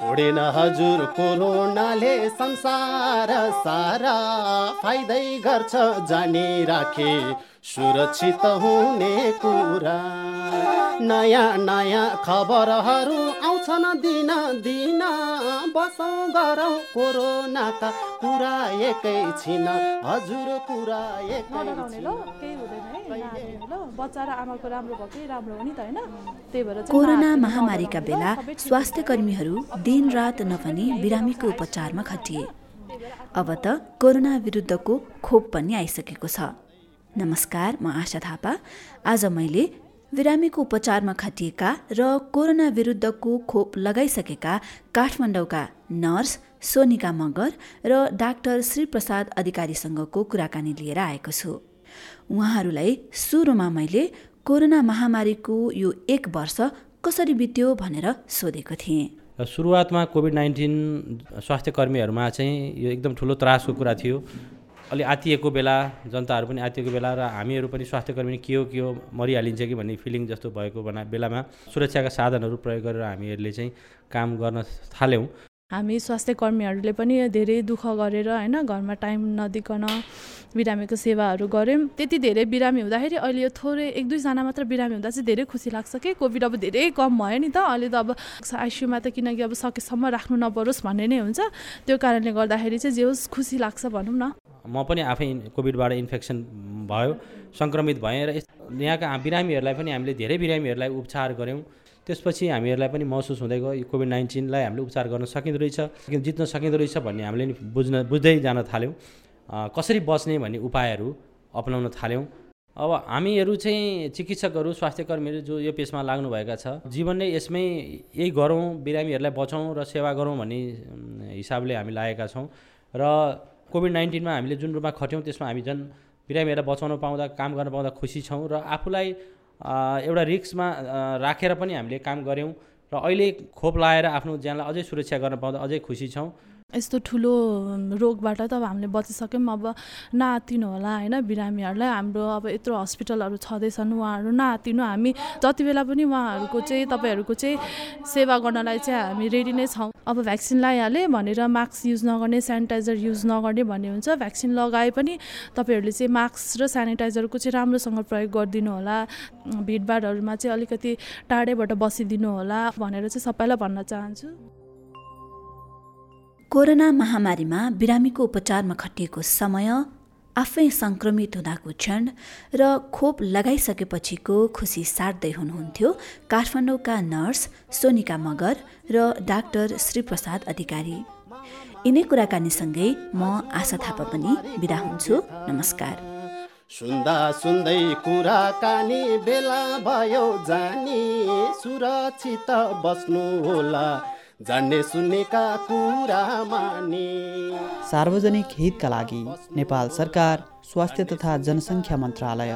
छोडेन हजुर कोरोनाले संसार सारा फाइदै गर्छ जानी राखे सुरक्षित हुने कुरा नयाँ नयाँ खबरहरू आउँछन् दिन दिन बसौँ गरौँ कोरोनाका कुरा एकैछिन हजुर कुरा एकै कोरोना महामारीका बेला स्वास्थ्य कर्मीहरू दिनरात नभनी बिरामीको उपचारमा खटिए। अब त कोरोना विरुद्धको खोप पनि आइसकेको छ। नमस्कार म आशा थापा। आज मैले बिरामीको उपचारमा खटिएका र कोरोना विरुद्धको खोप लगाइसकेका काठमाडौँका नर्स सोनिका मगर र डाक्टर श्रीप्रसाद अधिकारीसँगको कुराकानी लिएर आएको छु। उहाँहरूलाई सुरुमा मैले कोरोना महामारीको यो एक वर्ष कसरी बित्यो भनेर सोधेको थिएँ। सुरुवातमा कोभिड नाइन्टिन स्वास्थ्य कर्मीहरूमा चाहिँ यो एकदम ठुलो त्रासको कुरा थियो। अलि आतिएको बेला जनताहरू पनि आतिएको बेला र हामीहरू पनि स्वास्थ्य कर्मी के हो के हो मरिहालिन्छ कि भन्ने फिलिङ जस्तो भएको बना बेलामा सुरक्षाका साधनहरू प्रयोग गरेर हामीहरूले चाहिँ काम गर्न थाल्यौँ। हामी स्वास्थ्य कर्मीहरूले पनि धेरै दुःख गरेर होइन घरमा टाइम नदिकन बिरामीको सेवाहरू गऱ्यौँ। त्यति धेरै बिरामी हुँदाखेरि अहिले यो थोरै एक दुईजना मात्र बिरामी हुँदा चाहिँ धेरै खुसी लाग्छ कि? कोभिड अब धेरै कम भयो नि त। अहिले त अब आइसियुमा त किनकि अब सकेसम्म राख्नु नपरोस् भन्ने नै हुन्छ। त्यो कारणले गर्दाखेरि चाहिँ जे होस् खुसी लाग्छ भनौँ न। म पनि आफै कोभिडबाट इन्फेक्सन भयो सङ्क्रमित भएँ र यहाँका बिरामीहरूलाई पनि हामीले धेरै बिरामीहरूलाई उपचार गऱ्यौँ। त्यसपछि हामीहरूलाई पनि महसुस हुँदै गयो कोभिड नाइन्टिनलाई हामीले उपचार गर्न सकिँदो रहेछ जित्न सकिँदो रहेछ भन्ने हामीले नि बुझ्न बुझ्दै जान थाल्यौँ। कसरी बच्ने भन्ने उपायहरू अपनाउन थाल्यौँ। अब हामीहरू चाहिँ चिकित्सकहरू स्वास्थ्य कर्मीहरू जो यो पेसमा लाग्नुभएका छ जीवन नै यसमै यही गरौँ बिरामीहरूलाई बचाउँ र सेवा गरौँ भन्ने हिसाबले हामी लागेका छौँ। र कोभिड नाइन्टिनमा हामीले जुन रूपमा खट्यौँ त्यसमा हामी झन् बिरामीहरूलाई बचाउन पाउँदा काम गर्न पाउँदा खुसी छौँ र आफूलाई एउटा रिक्समा राखेर पनि हामीले काम गऱ्यौँ। र अहिले खोप लाएर आफ्नो ज्यानलाई अझै सुरक्षा गर्न पाउँदा अझै खुसी छौँ। यस्तो ठुलो रोगबाट त अब हामीले बचिसक्यौँ। अब नआत्तिनु होला होइन? बिरामीहरूलाई हाम्रो अब यत्रो हस्पिटलहरू छँदैछन् उहाँहरू नआत्तिनु हामी जति बेला पनि उहाँहरूको चाहिँ तपाईँहरूको चाहिँ सेवा गर्नलाई चाहिँ हामी रेडी नै छौँ। अब भ्याक्सिन लगाइहालेँ भनेर मास्क युज नगर्ने सेनिटाइजर युज नगर्ने भन्ने हुन्छ। भ्याक्सिन लगाए पनि तपाईँहरूले चाहिँ मास्क र सेनिटाइजरको चाहिँ राम्रोसँग प्रयोग गरिदिनु होला। भिडभाडहरूमा चाहिँ अलिकति टाढैबाट बसिदिनु होला भनेर चाहिँ सबैलाई भन्न चाहन्छु। कोरोना महामारीमा बिरामीको उपचारमा खटिएको समय आफै सङ्क्रमित हुँदाको क्षण र खोप लगाइसकेपछिको खुसी साट्दै हुनुहुन्थ्यो। काठमाडौँका नर्स सोनिका मगर र डाक्टर श्रीप्रसाद अधिकारी। यिनै कुराकानीसँगै म आशा थापा पनि बिदा हुन्छु। नमस्कार। सुन्दा सुन्दै कुराकानी बेला भयो जानी। सुरक्षित बस्नु होला। जान्ने सुन्नेका कुरा सार्वजनिक हितका लागि नेपाल सरकार स्वास्थ्य तथा जनसङ्ख्या मन्त्रालय।